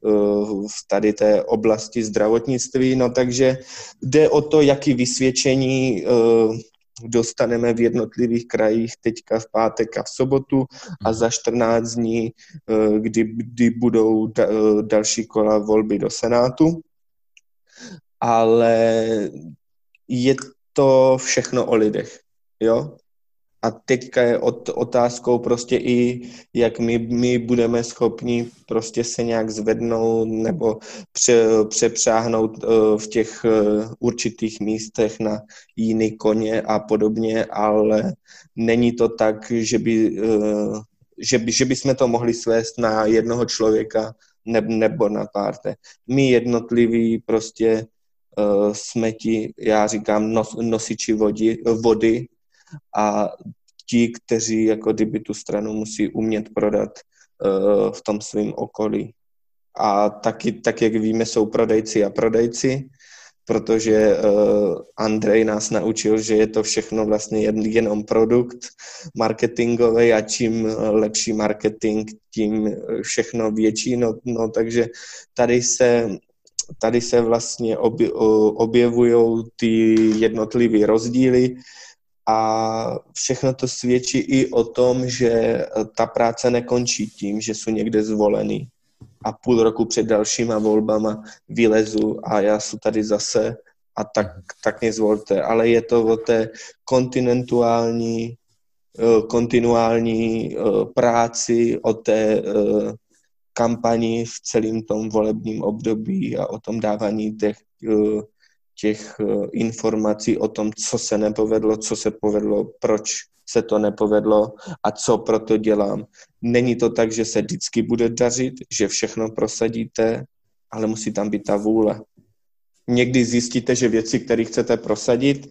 uh, v tady té oblasti zdravotnictví. No takže jde o to, jaký vysvědčení uh, dostaneme v jednotlivých krajích teďka v pátek a v sobotu a za 14 dní, eh, kdy, kdy budou da, eh, další kola volby do Senátu. Ale je to všechno o lidech, jo? A teďka je od, otázkou prostě i, jak my, my budeme schopni prostě se nějak zvednout nebo pře, přepřáhnout uh, v těch uh, určitých místech na jiný koně a podobně, ale není to tak, že by, uh, že by, že by jsme to mohli svést na jednoho člověka ne, nebo na párte. My jednotliví prostě uh, jsme ti, já říkám, nos, nosiči vody, vody a ti, kteří jako kdyby tu stranu musí umět prodat uh, v tom svém okolí. A taky, tak jak víme, jsou prodejci a prodejci, protože uh, Andrej nás naučil, že je to všechno vlastně jen, jenom produkt marketingový a čím lepší marketing, tím všechno větší. No, no takže tady se tady se vlastně objevují ty jednotlivé rozdíly a všechno to svědčí i o tom, že ta práce nekončí tím, že jsou někde zvolený a půl roku před dalšíma volbama vylezu a já jsem tady zase a tak, tak mě zvolte. Ale je to o té kontinentuální, eh, kontinuální eh, práci, o té eh, kampani v celém tom volebním období a o tom dávání těch těch eh, informací o tom, co se nepovedlo, co se povedlo, proč se to nepovedlo a co proto dělám. Není to tak, že se vždycky bude dařit, že všechno prosadíte, ale musí tam být ta vůle. Někdy zjistíte, že věci, které chcete prosadit,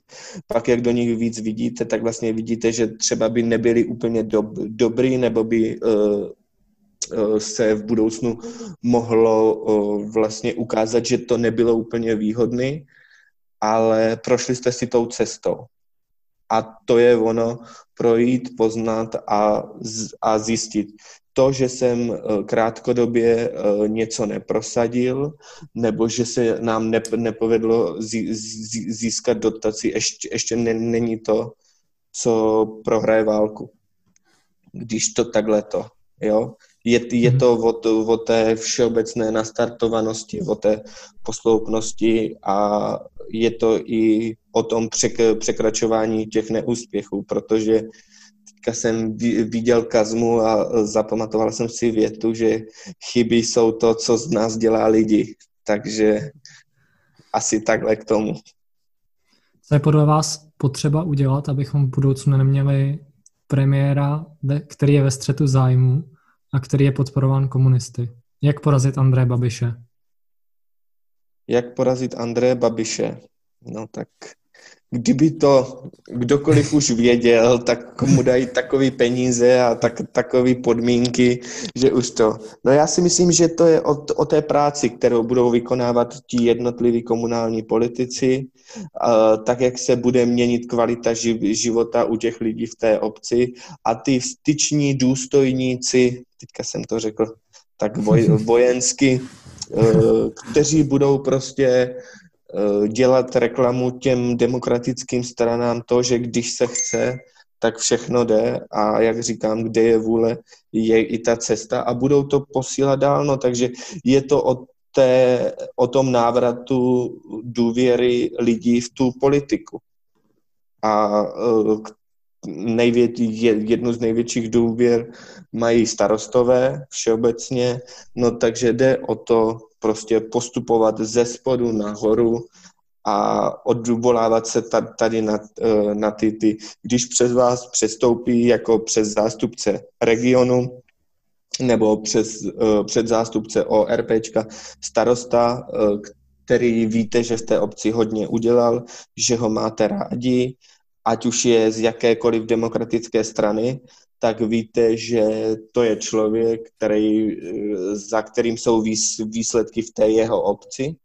pak jak do nich víc vidíte, tak vlastně vidíte, že třeba by nebyly úplně dob, dobrý, nebo by uh, se v budoucnu mohlo vlastně ukázat, že to nebylo úplně výhodný ale prošli jste si tou cestou. A to je ono, projít, poznat a, a zjistit. To, že jsem eh, krátkodobě eh, něco neprosadil, nebo že se nám nepovedlo získat dotaci, ještě, ještě není to, co prohraje válku. Když to takhle to, jo je, je mhm. to o, o té všeobecné nastartovanosti, o té posloupnosti a je to i o tom přek, překračování těch neúspěchů, protože teďka jsem viděl Kazmu a zapamatoval jsem si větu, že chyby jsou to, co z nás dělá lidi. Takže asi takhle k tomu. Co je podle vás potřeba udělat, abychom v budoucnu neměli premiéra, který je ve střetu zájmu a který je podporován komunisty. Jak porazit Andreje Babiše? Jak porazit Andreje Babiše? No tak kdyby to kdokoliv už věděl, tak mu dají takové peníze a tak, takové podmínky, že už to. No já si myslím, že to je o, o té práci, kterou budou vykonávat ti jednotliví komunální politici, tak jak se bude měnit kvalita živ, života u těch lidí v té obci a ty styční důstojníci, teďka jsem to řekl tak voj, vojensky, kteří budou prostě Eh, dělat reklamu těm demokratickým stranám to, že když se chce, tak všechno jde a jak říkám, kde je vůle, je i ta cesta a budou to posílat dál, no, takže je to o, té, o tom návratu důvěry lidí v tu politiku. A eh, největší, jednu z největších důvěr mají starostové všeobecně, no takže jde o to prostě postupovat ze spodu nahoru a odvolávat se tady na, e, na ty, ty, když přes vás přestoupí jako přes zástupce regionu nebo přes, e, před zástupce ORPčka starosta, e, který víte, že v té obci hodně udělal, že ho máte rádi, ať už je z jakékoliv demokratické strany, tak víte, že to je člověk, který, za kterým jsou výsledky v té jeho obci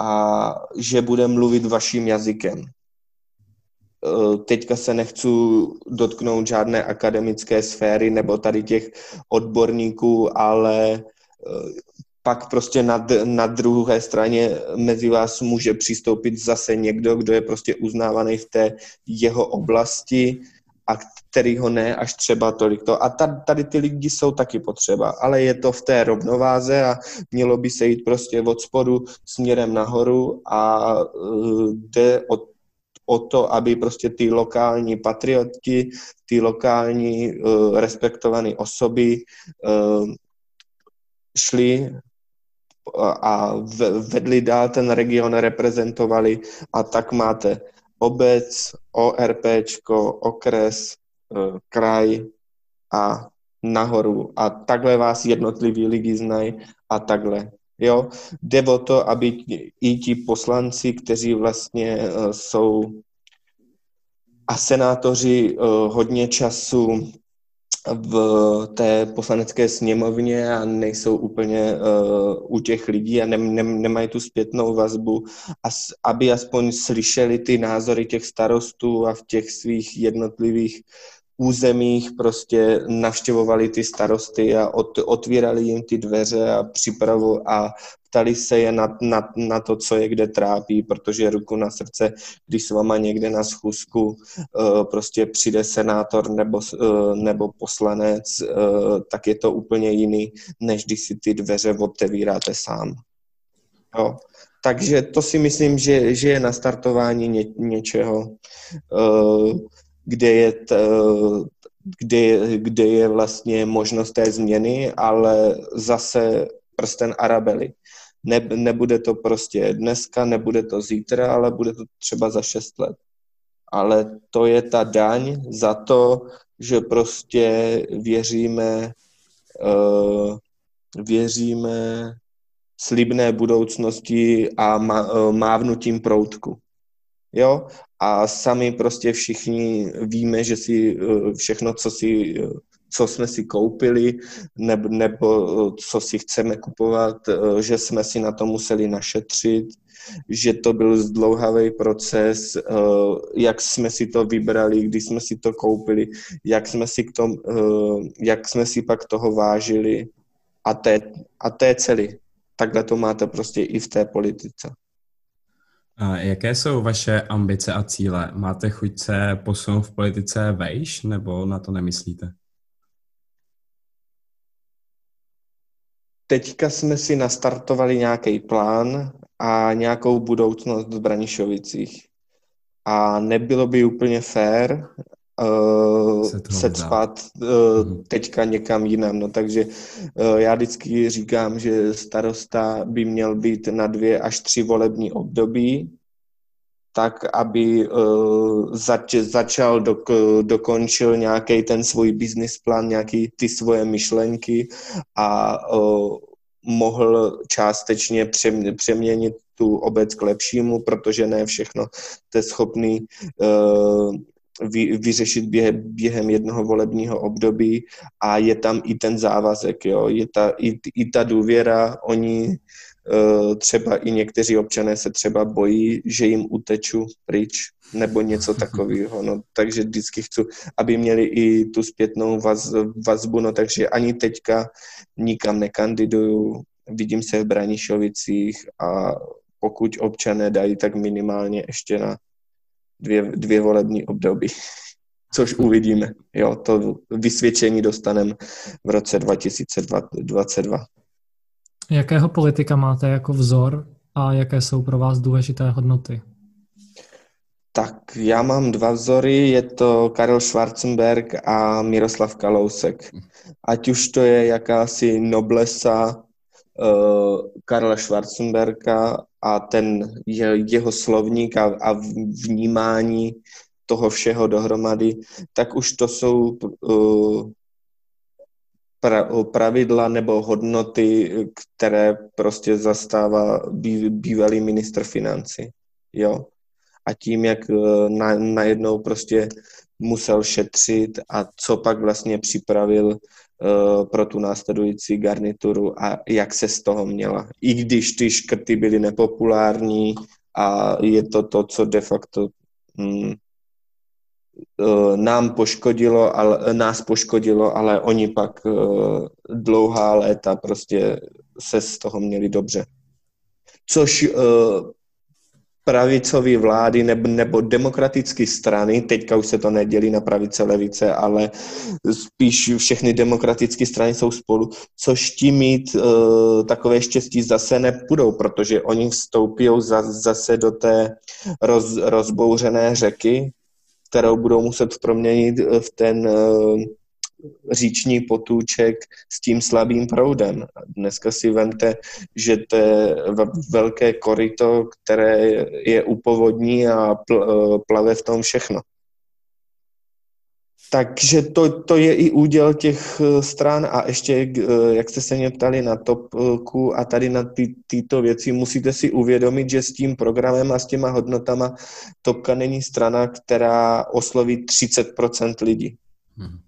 a že bude mluvit vaším jazykem. Teďka se nechci dotknout žádné akademické sféry nebo tady těch odborníků, ale pak prostě na, na druhé straně mezi vás může přistoupit zase někdo, kdo je prostě uznávaný v té jeho oblasti a který ho ne až třeba tolik to. A tady, ty lidi jsou taky potřeba, ale je to v té rovnováze a mělo by se jít prostě od spodu směrem nahoru a uh, jde o, o to, aby prostě ty lokální patrioti, ty lokální uh, respektované osoby uh, šli a vedli dál ten region, reprezentovali a tak máte obec, ORPčko, okres, uh, kraj a nahoru a takhle vás jednotliví lidi znají a takhle. Jo, jde o to, aby i ti poslanci, kteří vlastně uh, jsou a senátoři uh, hodně času v té poslanecké sněmovně a nejsou úplně uh, u těch lidí a ne, ne, nemají tu zpětnou vazbu, a, aby aspoň slyšeli ty názory těch starostů a v těch svých jednotlivých územích prostě navštěvovali ty starosty a ot, otvírali jim ty dveře a připravu a ptali se je na, na, na to, co je kde trápí, protože ruku na srdce, když s váma někde na schůzku uh, prostě přijde senátor nebo, uh, nebo poslanec, uh, tak je to úplně jiný, než když si ty dveře otevíráte sám. Jo. Takže to si myslím, že, že je nastartování ně, něčeho. Uh, kde je, t, kde, kde je vlastně možnost té změny, ale zase prsten Arabely. Ne, nebude to prostě dneska, nebude to zítra, ale bude to třeba za šest let. Ale to je ta daň za to, že prostě věříme, uh, věříme slibné budoucnosti a mávnutím proutku. Jo? A sami prostě všichni víme, že si eh, všechno, co si eh, co jsme si koupili nebo, nebo eh, co si chceme kupovat, že jsme si na to museli našetřit, že to byl zdlouhavý proces, jak jsme si to vybrali, když jsme si to koupili, jak jsme si, k tom, jak jsme si pak toho vážili a to, je, a to je celý. Takhle to máte prostě i v té politice. A jaké jsou vaše ambice a cíle? Máte chuť se posunout v politice vejš, nebo na to nemyslíte? Teďka jsme si nastartovali nějaký plán a nějakou budoucnost v Branišovicích. A nebylo by úplně fér uh, se, se cpat uh, teďka někam jinam. No, takže uh, já vždycky říkám, že starosta by měl být na dvě až tři volební období, tak aby uh, zač, začal, dok, dokončil nějaký ten svůj business plán, nějaký ty svoje myšlenky a uh, mohl částečně přeměnit tu obec k lepšímu, protože ne všechno je schopný uh, vy, vyřešit během, během jednoho volebního období a je tam i ten závazek, jo? Je ta, i, i ta důvěra, oni uh, třeba i někteří občané se třeba bojí, že jim uteču pryč nebo něco takového, no, takže vždycky chci, aby měli i tu zpětnou vaz, vazbu, no, takže ani teďka nikam nekandiduju, vidím se v Branišovicích a pokud občané dají, tak minimálně ještě na dvě, dvě volební období, což uvidíme. Jo, to vysvědčení dostaneme v roce 2022. Jakého politika máte jako vzor a jaké jsou pro vás důležité hodnoty? Tak já mám dva vzory, je to Karel Schwarzenberg a Miroslav Kalousek. Ať už to je jakási noblesa uh, Karla Schwarzenberga a ten je, jeho slovník a, a vnímání toho všeho dohromady, tak už to jsou uh, pra, pravidla nebo hodnoty, které prostě zastává bý, bývalý ministr financí. Jo. A tím, jak uh, na, najednou prostě musel šetřit a co pak vlastně připravil pro tu následující garnituru a jak se z toho měla. I když ty škrty byly nepopulární a je to to, co de facto mm, nám poškodilo, ale, nás poškodilo, ale oni pak uh, dlouhá léta prostě se z toho měli dobře. Což pravicové vlády nebo, nebo demokratické strany, teďka už se to nedělí na pravice, levice, ale spíš všechny demokratické strany jsou spolu, což ti mít uh, takové štěstí zase nepůjdou, protože oni vstoupí za, zase do té roz, rozbouřené řeky, kterou budou muset proměnit v ten uh, říční potůček s tím slabým proudem. Dneska si vemte, že to je velké koryto, které je upovodní a plave v tom všechno. Takže to, to je i úděl těch eh, stran a ještě, eh, jak jste se mě ptali na topku a tady na ty, tyto věci, musíte si uvědomit, že s tím programem a s těma hodnotama topka není strana, která osloví 30% lidí. Hmm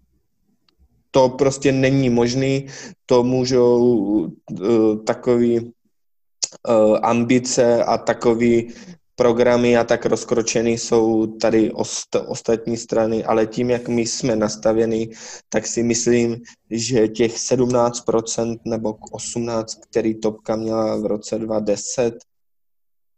to prostě není možný, to můžou uh, takový uh, ambice a takový programy a tak rozkročený jsou tady ost, ostatní strany, ale tím, jak my jsme nastaveni, tak si myslím, že těch 17% nebo 18%, který Topka měla v roce 2010,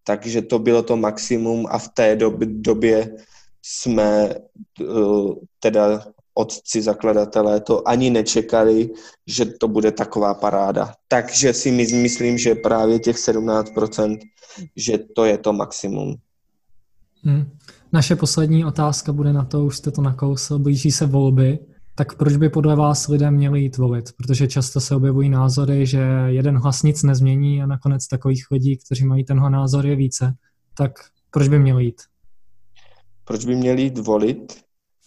takže to bylo to maximum a v té době, době jsme uh, teda otci zakladatelé to ani nečekali, že to bude taková paráda. Takže si myslím, že právě těch 17%, že to je to maximum. Hmm. Naše poslední otázka bude na to, už jste to nakousl, blíží se volby, tak proč by podle vás lidé měli jít volit? Protože často se objevují názory, že jeden hlas nic nezmění a nakonec takových lidí, kteří mají tenhle názor, je více. Tak proč by měli jít? Proč by měli jít volit?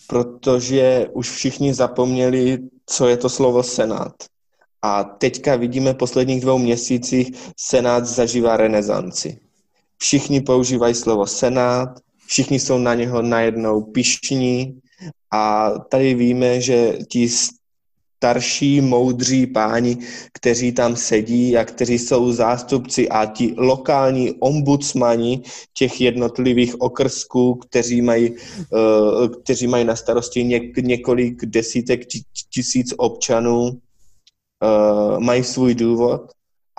Protože už všichni zapomněli, co je to slovo Senát. A teďka vidíme v posledních dvou měsících, Senát zažívá renesanci. Všichni používají slovo Senát, všichni jsou na něho najednou pišní a tady víme, že ti starší, moudří páni, kteří tam sedí a kteří jsou zástupci a ti lokální ombudsmani těch jednotlivých okrsků, kteří mají, uh, kteří mají na starosti něk, několik desítek tisíc občanů, uh, mají svůj důvod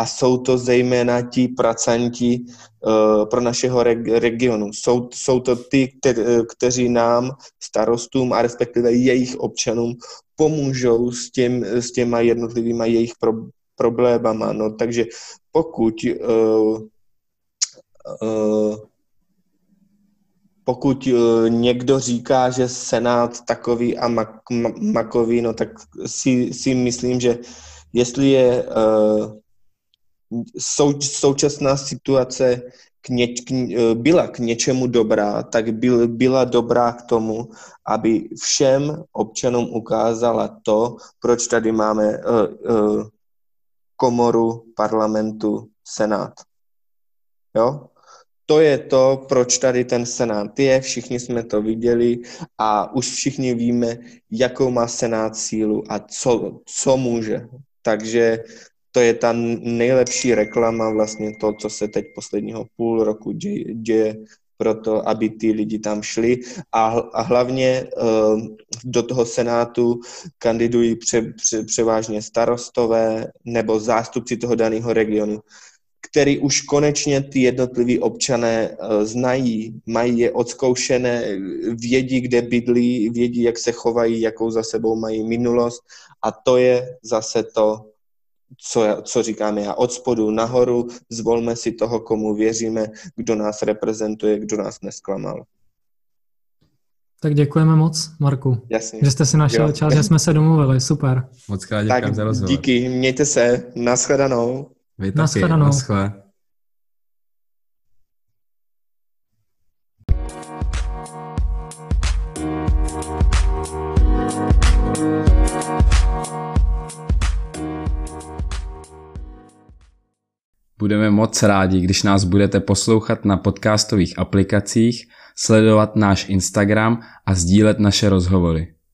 a jsou to zejména ti pracanti uh, pro našeho reg- regionu. Jsou, jsou to ty, kte, kteří nám, starostům a respektive jejich občanům pomůžou s, těm, s těma jednotlivýma jejich pro, problémama. No, takže pokud uh, pokud někdo říká, že Senát takový a mak, makový, no tak si, si myslím, že jestli je sou, současná situace k ně, k, eh, byla k něčemu dobrá, tak byl, byla dobrá k tomu, aby všem občanům ukázala to, proč tady máme uh, uh, komoru parlamentu, senát. Jo? To je to, proč tady ten senát je, všichni jsme to viděli a už všichni víme, jakou má senát sílu a co, co může. Takže to je ta nejlepší reklama, vlastně to, co se teď posledního půl roku děje, děje pro to, aby ty lidi tam šli. A, a hlavně uh, do toho senátu kandidují pře, pře, převážně starostové nebo zástupci toho daného regionu, který už konečně ty jednotliví občané uh, znají, mají je odzkoušené, vědí, kde bydlí, vědí, jak se chovají, jakou za sebou mají minulost. A to je zase to, co, co říkáme já, od spodu nahoru, zvolme si toho, komu věříme, kdo nás reprezentuje, kdo nás nesklamal. Tak děkujeme moc, Marku. Jasně. Že jste si našel jo. čas, že jsme se domluvili, super. Moc krát děkuji za rozhovor. Díky, mějte se, nashledanou. Vy taky, nashledanou. Naschle. Budeme moc rádi, když nás budete poslouchat na podcastových aplikacích, sledovat náš Instagram a sdílet naše rozhovory.